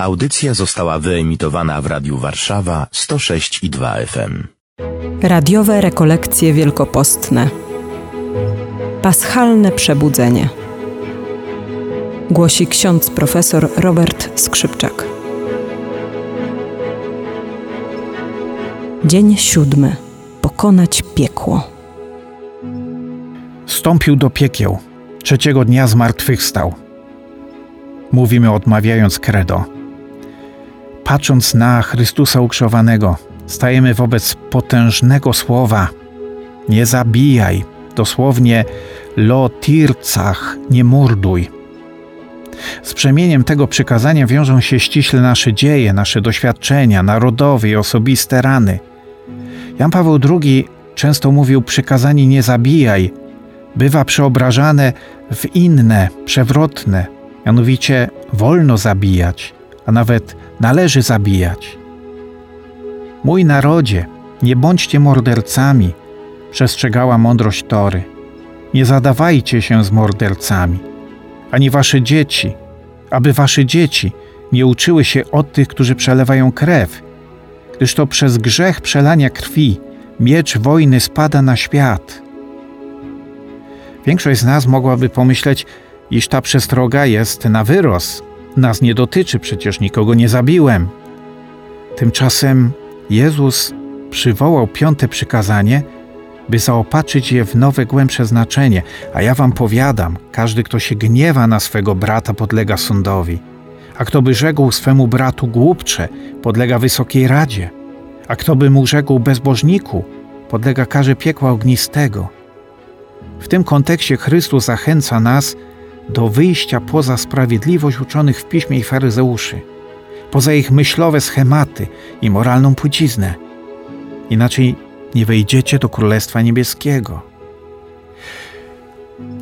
Audycja została wyemitowana w Radiu Warszawa 106 i 2 FM. Radiowe rekolekcje wielkopostne. Paschalne przebudzenie. Głosi ksiądz profesor Robert Skrzypczak. Dzień siódmy. Pokonać piekło. Wstąpił do piekieł. Trzeciego dnia zmartwychwstał. Mówimy odmawiając credo. Patrząc na Chrystusa ukrzyżowanego, stajemy wobec potężnego słowa: Nie zabijaj, dosłownie lo tircach, nie morduj. Z przemieniem tego przykazania wiążą się ściśle nasze dzieje, nasze doświadczenia narodowe i osobiste rany. Jan Paweł II często mówił: Przykazanie nie zabijaj, bywa przeobrażane w inne, przewrotne, mianowicie wolno zabijać, a nawet należy zabijać. Mój narodzie, nie bądźcie mordercami, przestrzegała mądrość Tory. Nie zadawajcie się z mordercami, ani wasze dzieci, aby wasze dzieci nie uczyły się od tych, którzy przelewają krew, gdyż to przez grzech przelania krwi miecz wojny spada na świat. Większość z nas mogłaby pomyśleć, iż ta przestroga jest na wyrost. Nas nie dotyczy, przecież nikogo nie zabiłem. Tymczasem Jezus przywołał piąte przykazanie, by zaopatrzyć je w nowe, głębsze znaczenie. A ja wam powiadam, każdy, kto się gniewa na swego brata, podlega sądowi. A kto by rzekł swemu bratu głupcze, podlega wysokiej radzie. A kto by mu rzekł bezbożniku, podlega karze piekła ognistego. W tym kontekście Chrystus zachęca nas do wyjścia poza sprawiedliwość uczonych w piśmie i faryzeuszy, poza ich myślowe schematy i moralną płciznę. Inaczej nie wejdziecie do Królestwa Niebieskiego.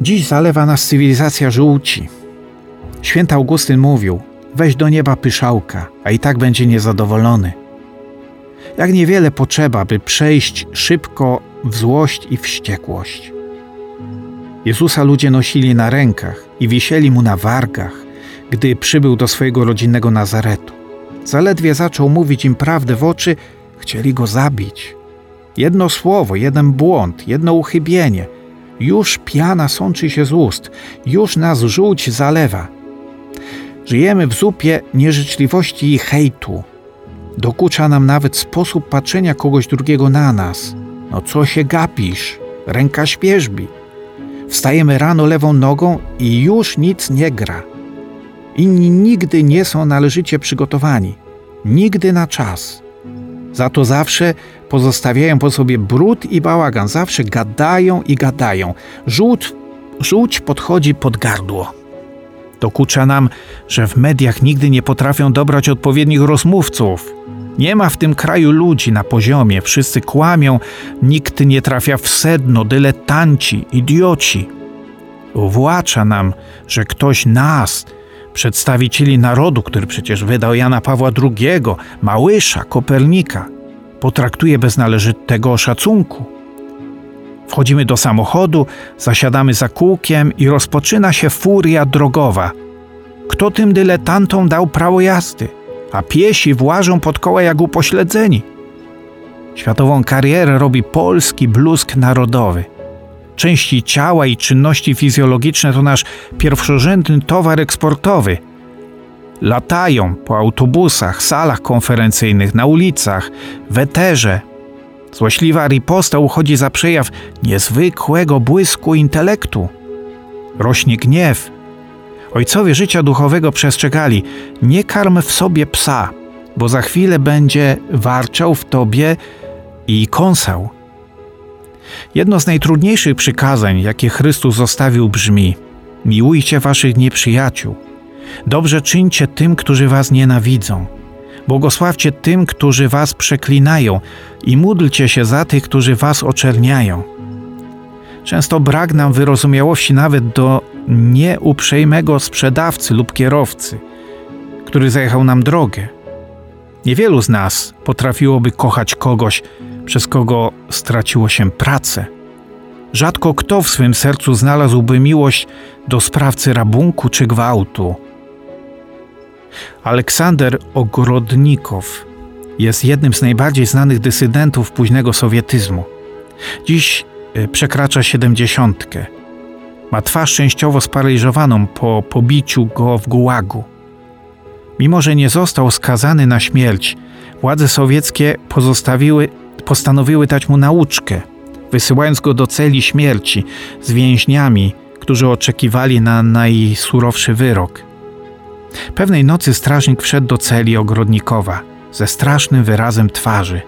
Dziś zalewa nas cywilizacja żółci. Święty Augustyn mówił: weź do nieba pyszałka, a i tak będzie niezadowolony. Jak niewiele potrzeba, by przejść szybko w złość i wściekłość. Jezusa ludzie nosili na rękach i wisieli mu na wargach, gdy przybył do swojego rodzinnego Nazaretu. Zaledwie zaczął mówić im prawdę w oczy, chcieli go zabić. Jedno słowo, jeden błąd, jedno uchybienie. Już piana sączy się z ust, już nas żółć zalewa. Żyjemy w zupie nieżyczliwości i hejtu. Dokucza nam nawet sposób patrzenia kogoś drugiego na nas. No co się gapisz? Ręka śpieżbi. Wstajemy rano lewą nogą i już nic nie gra. Inni nigdy nie są należycie przygotowani, nigdy na czas. Za to zawsze pozostawiają po sobie brud i bałagan, zawsze gadają i gadają. Żółć, żółć podchodzi pod gardło. Dokucza nam, że w mediach nigdy nie potrafią dobrać odpowiednich rozmówców. Nie ma w tym kraju ludzi na poziomie, wszyscy kłamią, nikt nie trafia w sedno, dyletanci, idioci. Uwłacza nam, że ktoś nas, przedstawicieli narodu, który przecież wydał Jana Pawła II, Małysza, Kopernika, potraktuje bez należytego szacunku. Wchodzimy do samochodu, zasiadamy za kółkiem i rozpoczyna się furia drogowa. Kto tym dyletantom dał prawo jazdy? A piesi włażą pod koła jak upośledzeni. Światową karierę robi polski bluzk narodowy. Części ciała i czynności fizjologiczne to nasz pierwszorzędny towar eksportowy. Latają po autobusach, salach konferencyjnych, na ulicach, w eterze. Złośliwa riposta uchodzi za przejaw niezwykłego błysku intelektu. Rośnie gniew, Ojcowie życia duchowego przestrzegali: nie karm w sobie psa, bo za chwilę będzie warczał w tobie i kąsał. Jedno z najtrudniejszych przykazań, jakie Chrystus zostawił, brzmi: Miłujcie waszych nieprzyjaciół. Dobrze czyńcie tym, którzy was nienawidzą. Błogosławcie tym, którzy was przeklinają, i módlcie się za tych, którzy was oczerniają. Często brak nam wyrozumiałości nawet do nieuprzejmego sprzedawcy lub kierowcy, który zajechał nam drogę. Niewielu z nas potrafiłoby kochać kogoś, przez kogo straciło się pracę. Rzadko kto w swym sercu znalazłby miłość do sprawcy rabunku czy gwałtu. Aleksander Ogrodnikow jest jednym z najbardziej znanych dysydentów późnego sowietyzmu. Dziś y, przekracza siedemdziesiątkę. Ma twarz częściowo sparaliżowaną po pobiciu go w gułagu. Mimo, że nie został skazany na śmierć, władze sowieckie pozostawiły, postanowiły dać mu nauczkę, wysyłając go do celi śmierci z więźniami, którzy oczekiwali na najsurowszy wyrok. Pewnej nocy strażnik wszedł do celi ogrodnikowa ze strasznym wyrazem twarzy.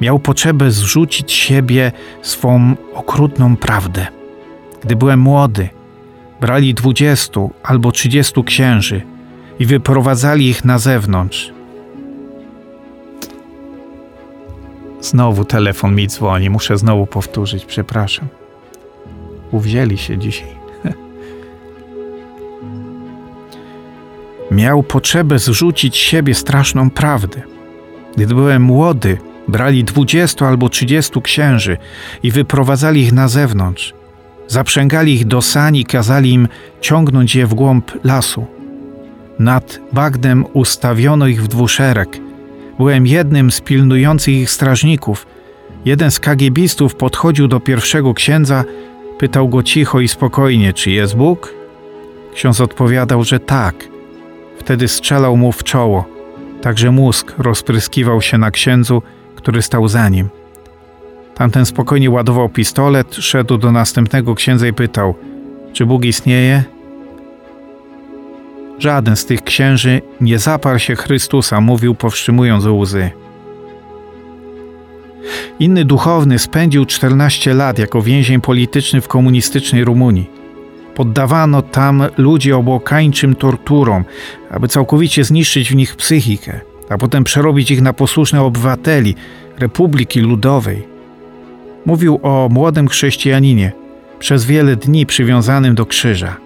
Miał potrzebę zrzucić z siebie swą okrutną prawdę. Gdy byłem młody, brali dwudziestu albo trzydziestu księży i wyprowadzali ich na zewnątrz. Znowu telefon mi dzwoni, muszę znowu powtórzyć, przepraszam. Uwzięli się dzisiaj. Miał potrzebę zrzucić z siebie straszną prawdę. Gdy byłem młody, brali dwudziestu albo trzydziestu księży i wyprowadzali ich na zewnątrz. Zaprzęgali ich do sani kazali im ciągnąć je w głąb lasu. Nad bagnem ustawiono ich w dwuszereg. Byłem jednym z pilnujących ich strażników. Jeden z kagiebistów podchodził do pierwszego księdza, pytał go cicho i spokojnie, czy jest Bóg? Ksiądz odpowiadał, że tak. Wtedy strzelał mu w czoło, także mózg rozpryskiwał się na księdzu, który stał za nim. Tamten spokojnie ładował pistolet, szedł do następnego księdza i pytał: Czy Bóg istnieje? Żaden z tych księży nie zaparł się Chrystusa, mówił powstrzymując łzy. Inny duchowny spędził 14 lat jako więzień polityczny w komunistycznej Rumunii. Poddawano tam ludzi obłokańczym torturom, aby całkowicie zniszczyć w nich psychikę, a potem przerobić ich na posłuszne obywateli Republiki Ludowej. Mówił o młodym chrześcijaninie, przez wiele dni przywiązanym do krzyża.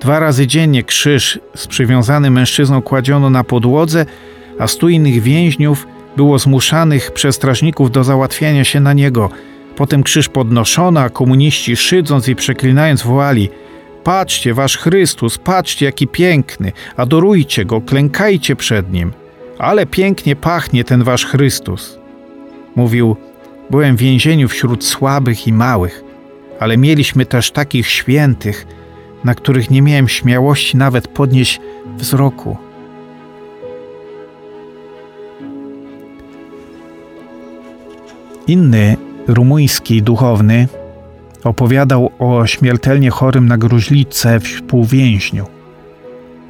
Dwa razy dziennie krzyż z przywiązanym mężczyzną kładziono na podłodze, a stu innych więźniów było zmuszanych przez strażników do załatwiania się na niego. Potem krzyż podnoszono, a komuniści szydząc i przeklinając wołali Patrzcie, wasz Chrystus, patrzcie, jaki piękny, adorujcie Go, klękajcie przed Nim. Ale pięknie pachnie ten wasz Chrystus. Mówił, byłem w więzieniu wśród słabych i małych, ale mieliśmy też takich świętych, na których nie miałem śmiałości nawet podnieść wzroku. Inny rumuński duchowny opowiadał o śmiertelnie chorym na gruźlicę współwięźniu.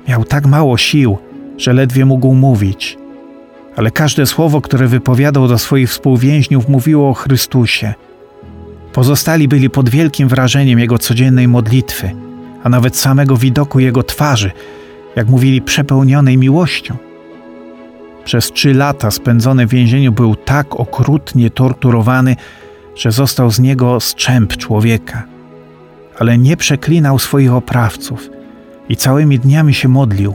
Miał tak mało sił, że ledwie mógł mówić, ale każde słowo, które wypowiadał do swoich współwięźniów, mówiło o Chrystusie. Pozostali byli pod wielkim wrażeniem jego codziennej modlitwy, a nawet samego widoku jego twarzy, jak mówili, przepełnionej miłością. Przez trzy lata spędzone w więzieniu był tak okrutnie torturowany, że został z niego strzęp człowieka. Ale nie przeklinał swoich oprawców i całymi dniami się modlił.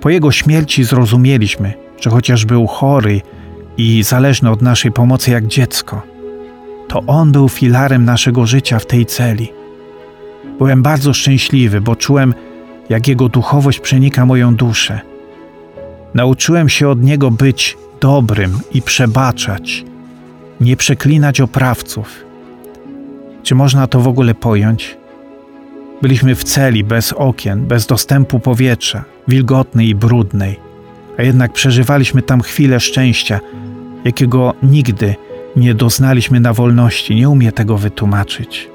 Po jego śmierci zrozumieliśmy, że chociaż był chory i zależny od naszej pomocy jak dziecko, to on był filarem naszego życia w tej celi. Byłem bardzo szczęśliwy, bo czułem, jak jego duchowość przenika moją duszę – Nauczyłem się od niego być dobrym i przebaczać, nie przeklinać oprawców. Czy można to w ogóle pojąć? Byliśmy w celi bez okien, bez dostępu powietrza, wilgotnej i brudnej, a jednak przeżywaliśmy tam chwilę szczęścia, jakiego nigdy nie doznaliśmy na wolności. Nie umie tego wytłumaczyć.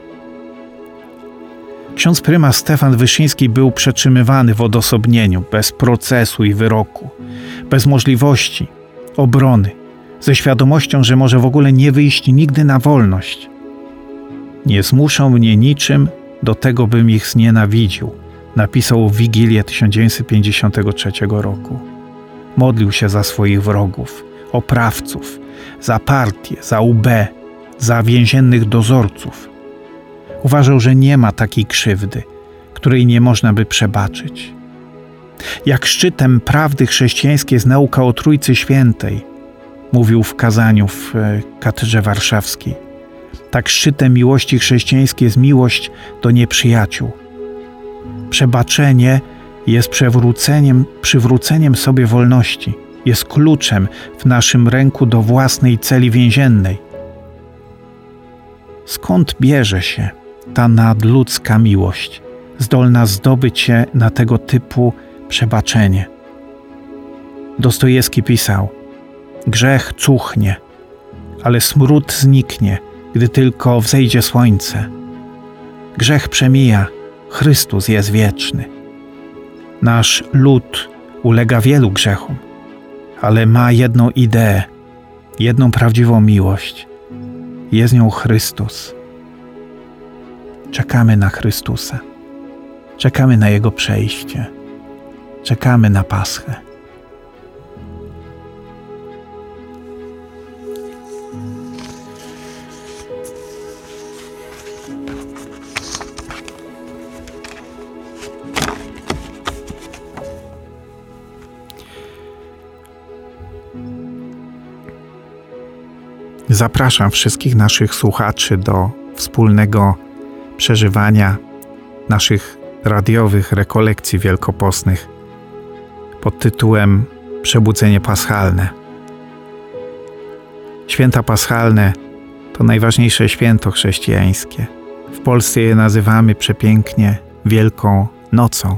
Ksiądz prymas Stefan Wyszyński był przetrzymywany w odosobnieniu, bez procesu i wyroku, bez możliwości obrony, ze świadomością, że może w ogóle nie wyjść nigdy na wolność. Nie zmuszą mnie niczym do tego, bym ich znienawidził, napisał w Wigilię 1953 roku. Modlił się za swoich wrogów, oprawców, za partię, za UB, za więziennych dozorców – Uważał, że nie ma takiej krzywdy, której nie można by przebaczyć. Jak szczytem prawdy chrześcijańskiej jest nauka o Trójcy Świętej, mówił w kazaniu w e, katedrze warszawskiej. Tak szczytem miłości chrześcijańskiej jest miłość do nieprzyjaciół. Przebaczenie jest przewróceniem, przywróceniem sobie wolności, jest kluczem w naszym ręku do własnej celi więziennej. Skąd bierze się ta nadludzka miłość, zdolna zdobyć się na tego typu przebaczenie? Dostojewski pisał: Grzech cuchnie, ale smród zniknie, gdy tylko wzejdzie słońce. Grzech przemija, Chrystus jest wieczny. Nasz lud ulega wielu grzechom, ale ma jedną ideę, jedną prawdziwą miłość. Jest nią Chrystus. Czekamy na Chrystusa. Czekamy na Jego przejście. Czekamy na Paschę. Zapraszam wszystkich naszych słuchaczy do wspólnego przeżywania naszych radiowych rekolekcji wielkopostnych pod tytułem Przebudzenie Paschalne. Święta Paschalne to najważniejsze święto chrześcijańskie. W Polsce je nazywamy przepięknie Wielką Nocą,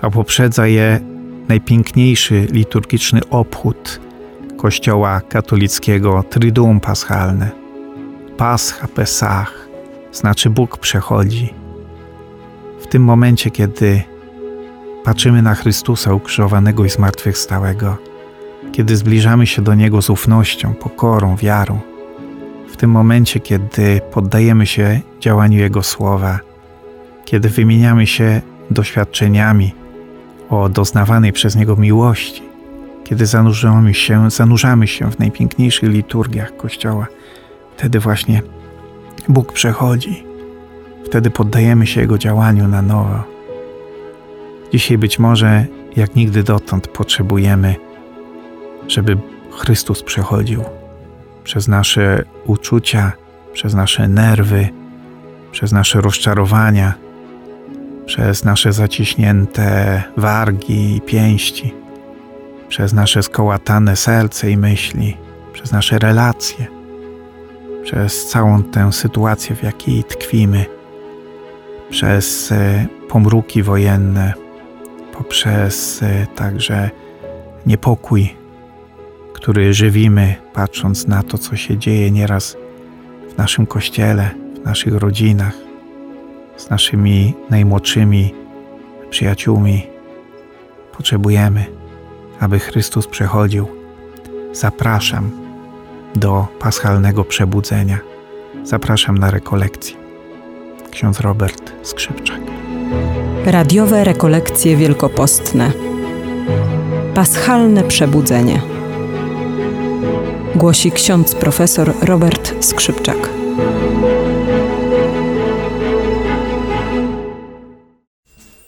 a poprzedza je najpiękniejszy liturgiczny obchód Kościoła katolickiego Triduum Paschalne. Pascha, Pesach, znaczy Bóg przechodzi. W tym momencie, kiedy patrzymy na Chrystusa ukrzyżowanego i zmartwychwstałego, kiedy zbliżamy się do Niego z ufnością, pokorą, wiarą, w tym momencie, kiedy poddajemy się działaniu Jego słowa, kiedy wymieniamy się doświadczeniami o doznawanej przez Niego miłości, kiedy zanurzamy się, zanurzamy się w najpiękniejszych liturgiach Kościoła, wtedy właśnie Bóg przechodzi. Wtedy poddajemy się Jego działaniu na nowo. Dzisiaj być może jak nigdy dotąd potrzebujemy, żeby Chrystus przechodził przez nasze uczucia, przez nasze nerwy, przez nasze rozczarowania, przez nasze zaciśnięte wargi i pięści przez nasze skołatane serce i myśli, przez nasze relacje, przez całą tę sytuację, w jakiej tkwimy, przez e, pomruki wojenne, poprzez e, także niepokój, który żywimy, patrząc na to, co się dzieje nieraz w naszym kościele, w naszych rodzinach, z naszymi najmłodszymi przyjaciółmi. Potrzebujemy aby Chrystus przechodził, zapraszam do paschalnego przebudzenia. Zapraszam na rekolekcję. Ksiądz Robert Skrzypczak. Radiowe rekolekcje wielkopostne. Paschalne przebudzenie. Głosi ksiądz profesor Robert Skrzypczak.